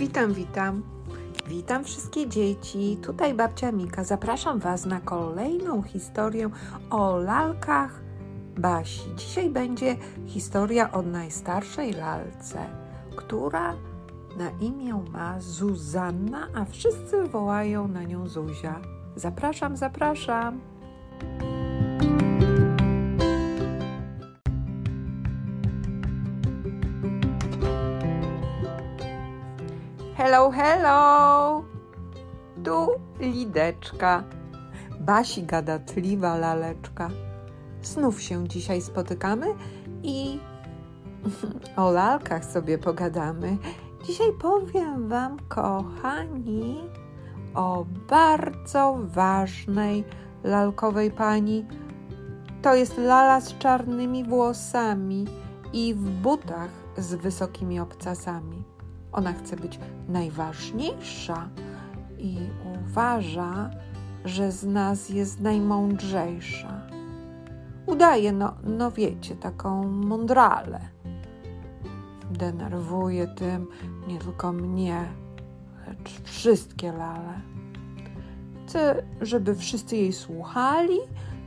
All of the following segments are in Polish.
Witam, witam. Witam wszystkie dzieci. Tutaj babcia Mika. Zapraszam Was na kolejną historię o lalkach Basi. Dzisiaj będzie historia o najstarszej lalce, która na imię ma Zuzanna, a wszyscy wołają na nią Zuzia. Zapraszam, zapraszam. Hello, hello! Tu Lideczka, Basi gadatliwa laleczka. Znów się dzisiaj spotykamy i o lalkach sobie pogadamy. Dzisiaj powiem Wam, kochani, o bardzo ważnej lalkowej pani. To jest lala z czarnymi włosami i w butach z wysokimi obcasami. Ona chce być najważniejsza i uważa, że z nas jest najmądrzejsza. Udaje, no, no wiecie, taką mądralę. Denerwuje tym nie tylko mnie, lecz wszystkie lale. Chce, żeby wszyscy jej słuchali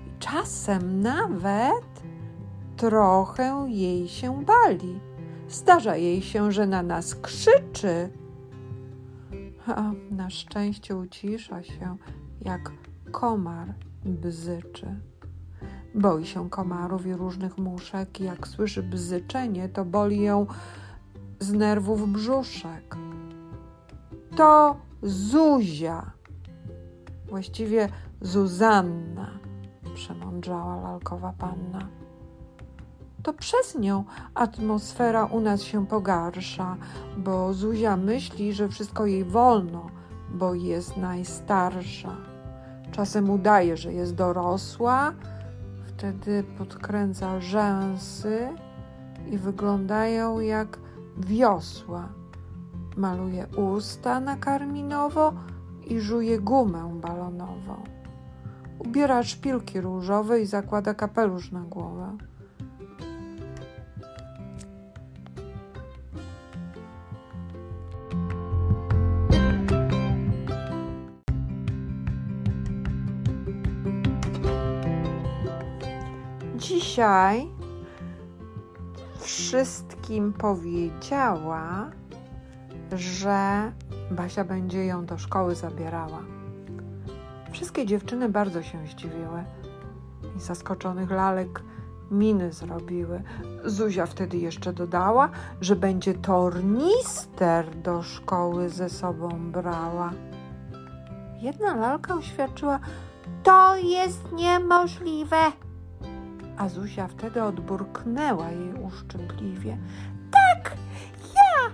i czasem nawet trochę jej się bali Zdarza jej się, że na nas krzyczy. A na szczęście ucisza się, jak komar bzyczy. Boi się komarów i różnych muszek, i jak słyszy bzyczenie, to boli ją z nerwów brzuszek. To Zuzia, właściwie Zuzanna, przemądrzała lalkowa panna to przez nią atmosfera u nas się pogarsza, bo Zuzia myśli, że wszystko jej wolno, bo jest najstarsza. Czasem udaje, że jest dorosła, wtedy podkręca rzęsy i wyglądają jak wiosła. Maluje usta na karminowo i żuje gumę balonową. Ubiera szpilki różowe i zakłada kapelusz na głowę. Dzisiaj wszystkim powiedziała, że Basia będzie ją do szkoły zabierała. Wszystkie dziewczyny bardzo się zdziwiły i zaskoczonych lalek miny zrobiły. Zuzia wtedy jeszcze dodała, że będzie tornister do szkoły ze sobą brała. Jedna lalka oświadczyła: To jest niemożliwe a Zuzia wtedy odburknęła jej uszczypliwie. Tak, ja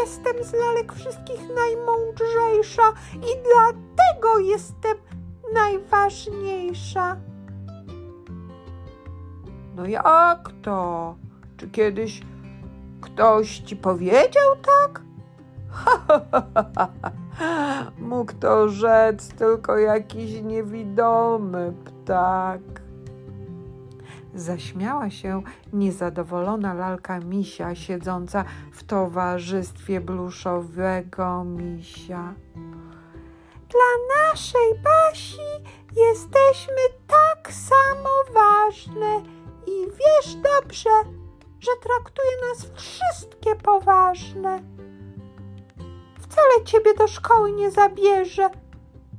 jestem z lalek wszystkich najmądrzejsza i dlatego jestem najważniejsza. No jak to? Czy kiedyś ktoś ci powiedział tak? Mógł to rzec tylko jakiś niewidomy ptak. Zaśmiała się niezadowolona lalka misia, siedząca w towarzystwie bluszowego misia. Dla naszej Basi jesteśmy tak samo ważne i wiesz dobrze, że traktuje nas wszystkie poważne. Wcale ciebie do szkoły nie zabierze.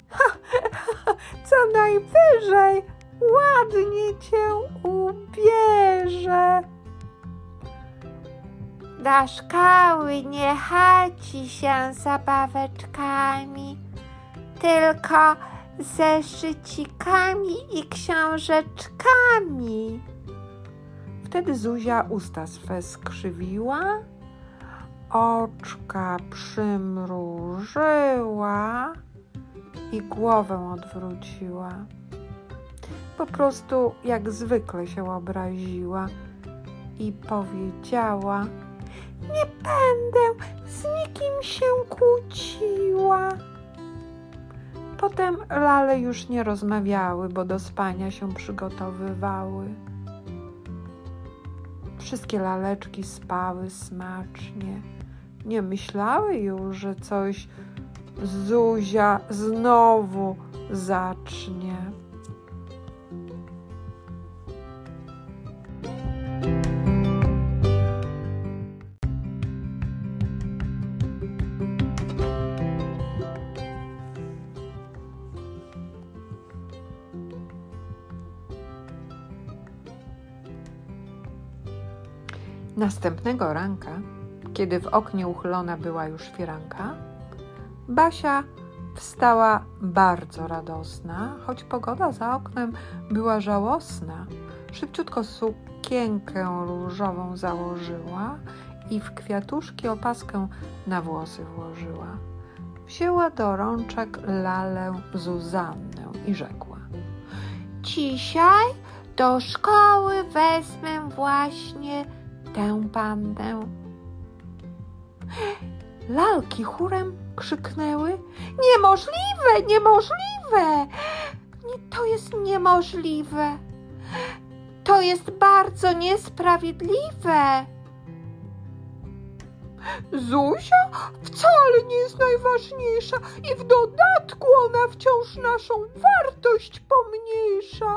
Co najwyżej ładnie cię ubierze. Do szkoły nie chodzi się zabaweczkami, tylko zeszycikami i książeczkami. Wtedy Zuzia usta swe skrzywiła, oczka przymrużyła i głowę odwróciła po prostu jak zwykle się obraziła i powiedziała: Nie będę z nikim się kłóciła. Potem lale już nie rozmawiały, bo do spania się przygotowywały. Wszystkie laleczki spały smacznie, nie myślały już, że coś Zuzia znowu zacznie. Następnego ranka, kiedy w oknie uchylona była już firanka, Basia wstała bardzo radosna, choć pogoda za oknem była żałosna. Szybciutko sukienkę różową założyła i w kwiatuszki opaskę na włosy włożyła. Wzięła do rączek lalę Zuzannę i rzekła: Dzisiaj do szkoły wezmę właśnie tę pandę. Lalki chórem krzyknęły: Niemożliwe, niemożliwe! Nie, to jest niemożliwe. To jest bardzo niesprawiedliwe. Zuzia wcale nie jest najważniejsza i w dodatku ona wciąż naszą wartość pomniejsza.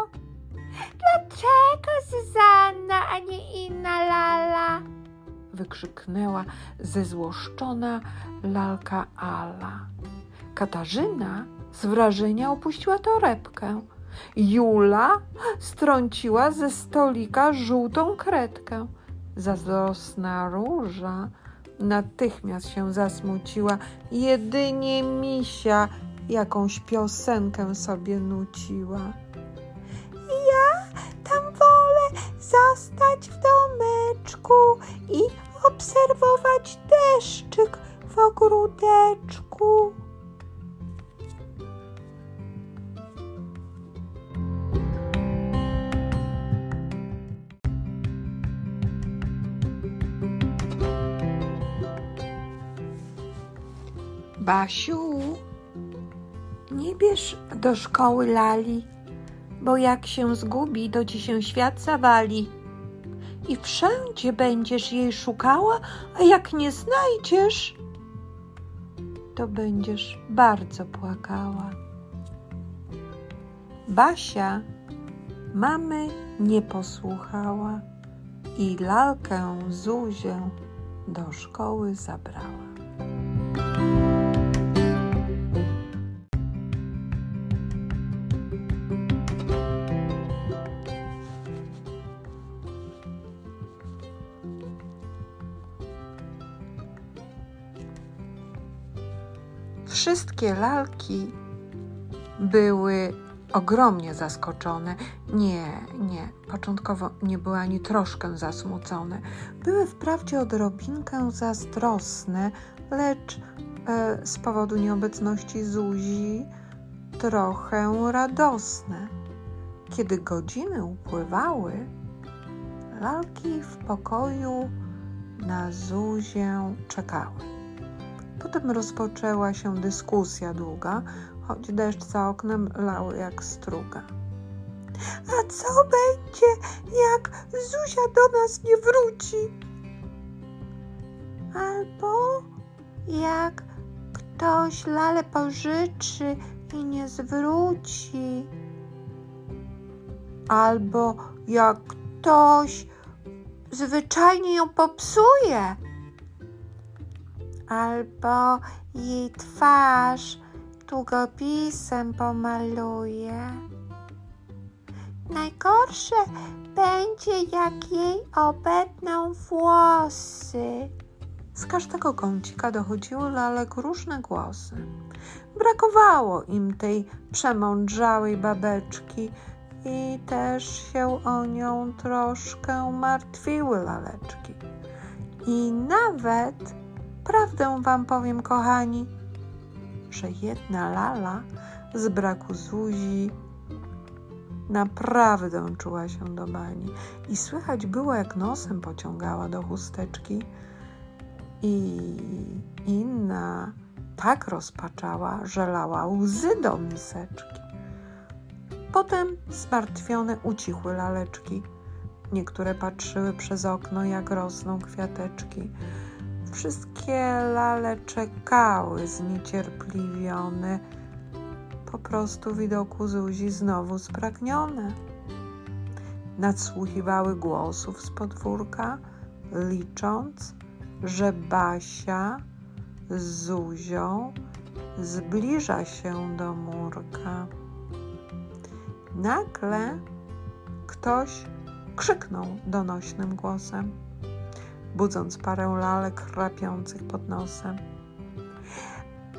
Dlaczego Zuzanna, a nie inna lala? wykrzyknęła zezłoszczona lalka Ala. Katarzyna z wrażenia opuściła torebkę. Jula strąciła ze stolika żółtą kredkę. Zazdrosna róża natychmiast się zasmuciła. Jedynie misia jakąś piosenkę sobie nuciła. Zostać w domeczku i obserwować deszczyk w ogródeczku. Basiu, nie bierz do szkoły lali, bo jak się zgubi, to ci się świat zawali. I wszędzie będziesz jej szukała, a jak nie znajdziesz, to będziesz bardzo płakała. Basia mamy nie posłuchała i lalkę Zuzię do szkoły zabrała. Wszystkie lalki były ogromnie zaskoczone. Nie, nie, początkowo nie były ani troszkę zasmucone. Były wprawdzie odrobinkę zazdrosne, lecz e, z powodu nieobecności Zuzi trochę radosne. Kiedy godziny upływały, lalki w pokoju na Zuzię czekały. Potem rozpoczęła się dyskusja długa, choć deszcz za oknem lał jak struga. A co będzie, jak Zuzia do nas nie wróci? Albo jak ktoś lalę pożyczy i nie zwróci. Albo jak ktoś zwyczajnie ją popsuje albo jej twarz długopisem pomaluje. Najgorsze będzie, jak jej obetną włosy. Z każdego kącika dochodziły lalek różne głosy. Brakowało im tej przemądrzałej babeczki i też się o nią troszkę martwiły laleczki. I nawet Prawdę wam powiem, kochani, że jedna lala z braku Zuzi naprawdę czuła się do bani i słychać było, jak nosem pociągała do chusteczki i inna tak rozpaczała, że lała łzy do miseczki. Potem zmartwione ucichły laleczki. Niektóre patrzyły przez okno, jak rosną kwiateczki Wszystkie lale czekały zniecierpliwione, po prostu widoku Zuzi znowu spragnione. Nadsłuchiwały głosów z podwórka, licząc, że Basia z Zuzią zbliża się do murka. Nagle ktoś krzyknął donośnym głosem, budząc parę lalek chrapiących pod nosem.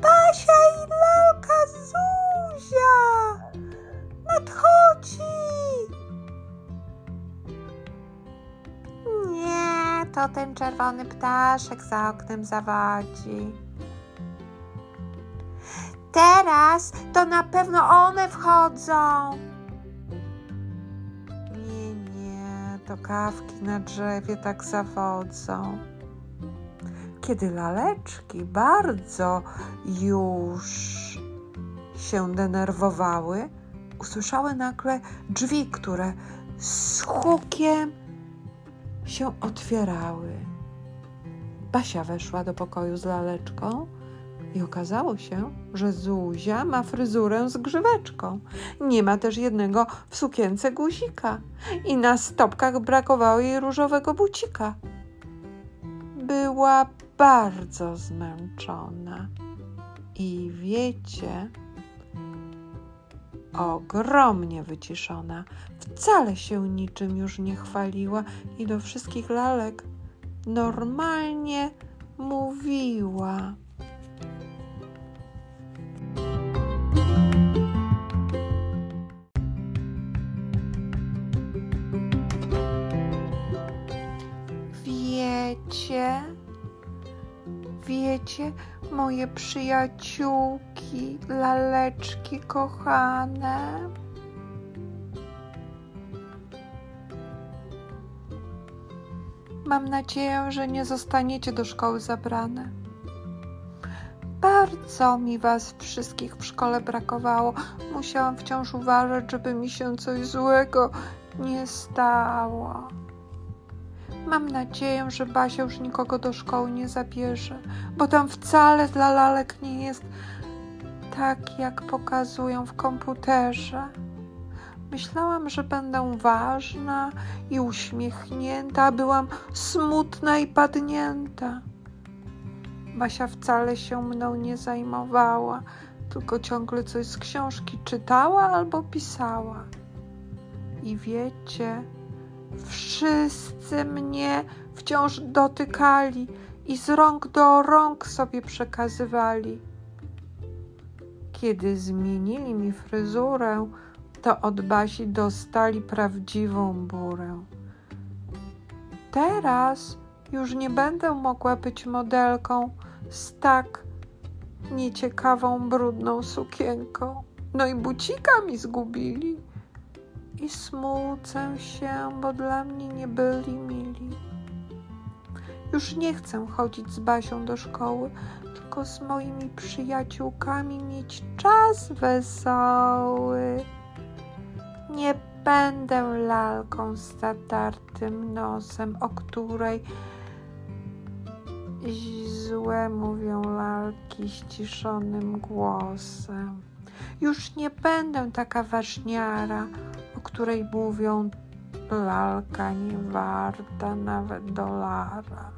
Basia i lalka Zuzia! Nadchodzi! Nie, to ten czerwony ptaszek za oknem zawadzi. Teraz to na pewno one wchodzą. Nie, to kawki na drzewie tak zawodzą. Kiedy laleczki bardzo już się denerwowały, usłyszały nagle drzwi, które z hukiem się otwierały. Basia weszła do pokoju z laleczką i okazało się, że Zuzia ma fryzurę z grzyweczką. Nie ma też jednego w sukience guzika i na stopkach brakowało jej różowego bucika. Była bardzo zmęczona i wiecie, ogromnie wyciszona. Wcale się niczym już nie chwaliła i do wszystkich lalek normalnie mówiła. Wiecie, wiecie, moje przyjaciółki, laleczki kochane. Mam nadzieję, że nie zostaniecie do szkoły zabrane. Bardzo mi was wszystkich w szkole brakowało. Musiałam wciąż uważać, żeby mi się coś złego nie stało. Mam nadzieję, że Basia już nikogo do szkoły nie zabierze, bo tam wcale dla lalek nie jest tak, jak pokazują w komputerze. Myślałam, że będę ważna i uśmiechnięta, a byłam smutna i padnięta. Basia wcale się mną nie zajmowała, tylko ciągle coś z książki czytała albo pisała. I wiecie, Wszyscy mnie wciąż dotykali i z rąk do rąk sobie przekazywali. Kiedy zmienili mi fryzurę, to od Basi dostali prawdziwą burę. Teraz już nie będę mogła być modelką z tak nieciekawą, brudną sukienką. No i bucika mi zgubili i smucę się, bo dla mnie nie byli mili. Już nie chcę chodzić z Basią do szkoły, tylko z moimi przyjaciółkami mieć czas wesoły. Nie będę lalką z zatartym nosem, o której złe mówią lalki ściszonym głosem. Już nie będę taka ważniara, której mówią lalka nie warta nawet dolara.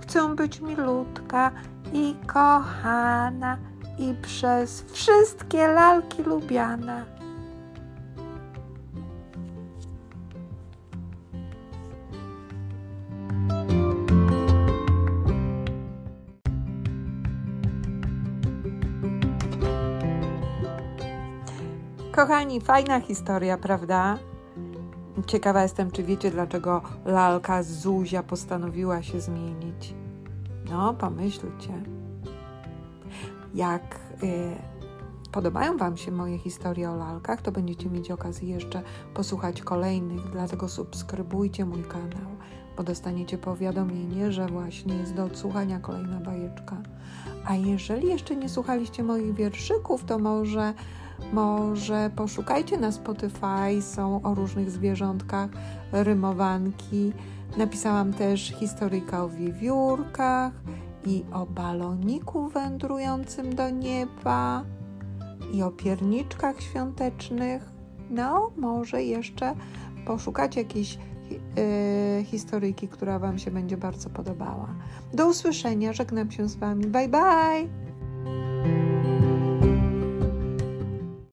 Chcę być milutka i kochana i przez wszystkie lalki lubiana. Kochani, fajna historia, prawda? Ciekawa jestem, czy wiecie, dlaczego lalka Zuzia postanowiła się zmienić. No, pomyślcie. Jak y, podobają Wam się moje historie o lalkach, to będziecie mieć okazję jeszcze posłuchać kolejnych, dlatego subskrybujcie mój kanał, bo dostaniecie powiadomienie, że właśnie jest do odsłuchania kolejna bajeczka. A jeżeli jeszcze nie słuchaliście moich wierszyków, to może może poszukajcie na Spotify, są o różnych zwierzątkach, rymowanki. Napisałam też historyjka o wiewiórkach i o baloniku wędrującym do nieba, i o pierniczkach świątecznych. No, może jeszcze poszukać jakiejś yy, historyjki, która Wam się będzie bardzo podobała. Do usłyszenia, żegnam się z Wami. Bye bye!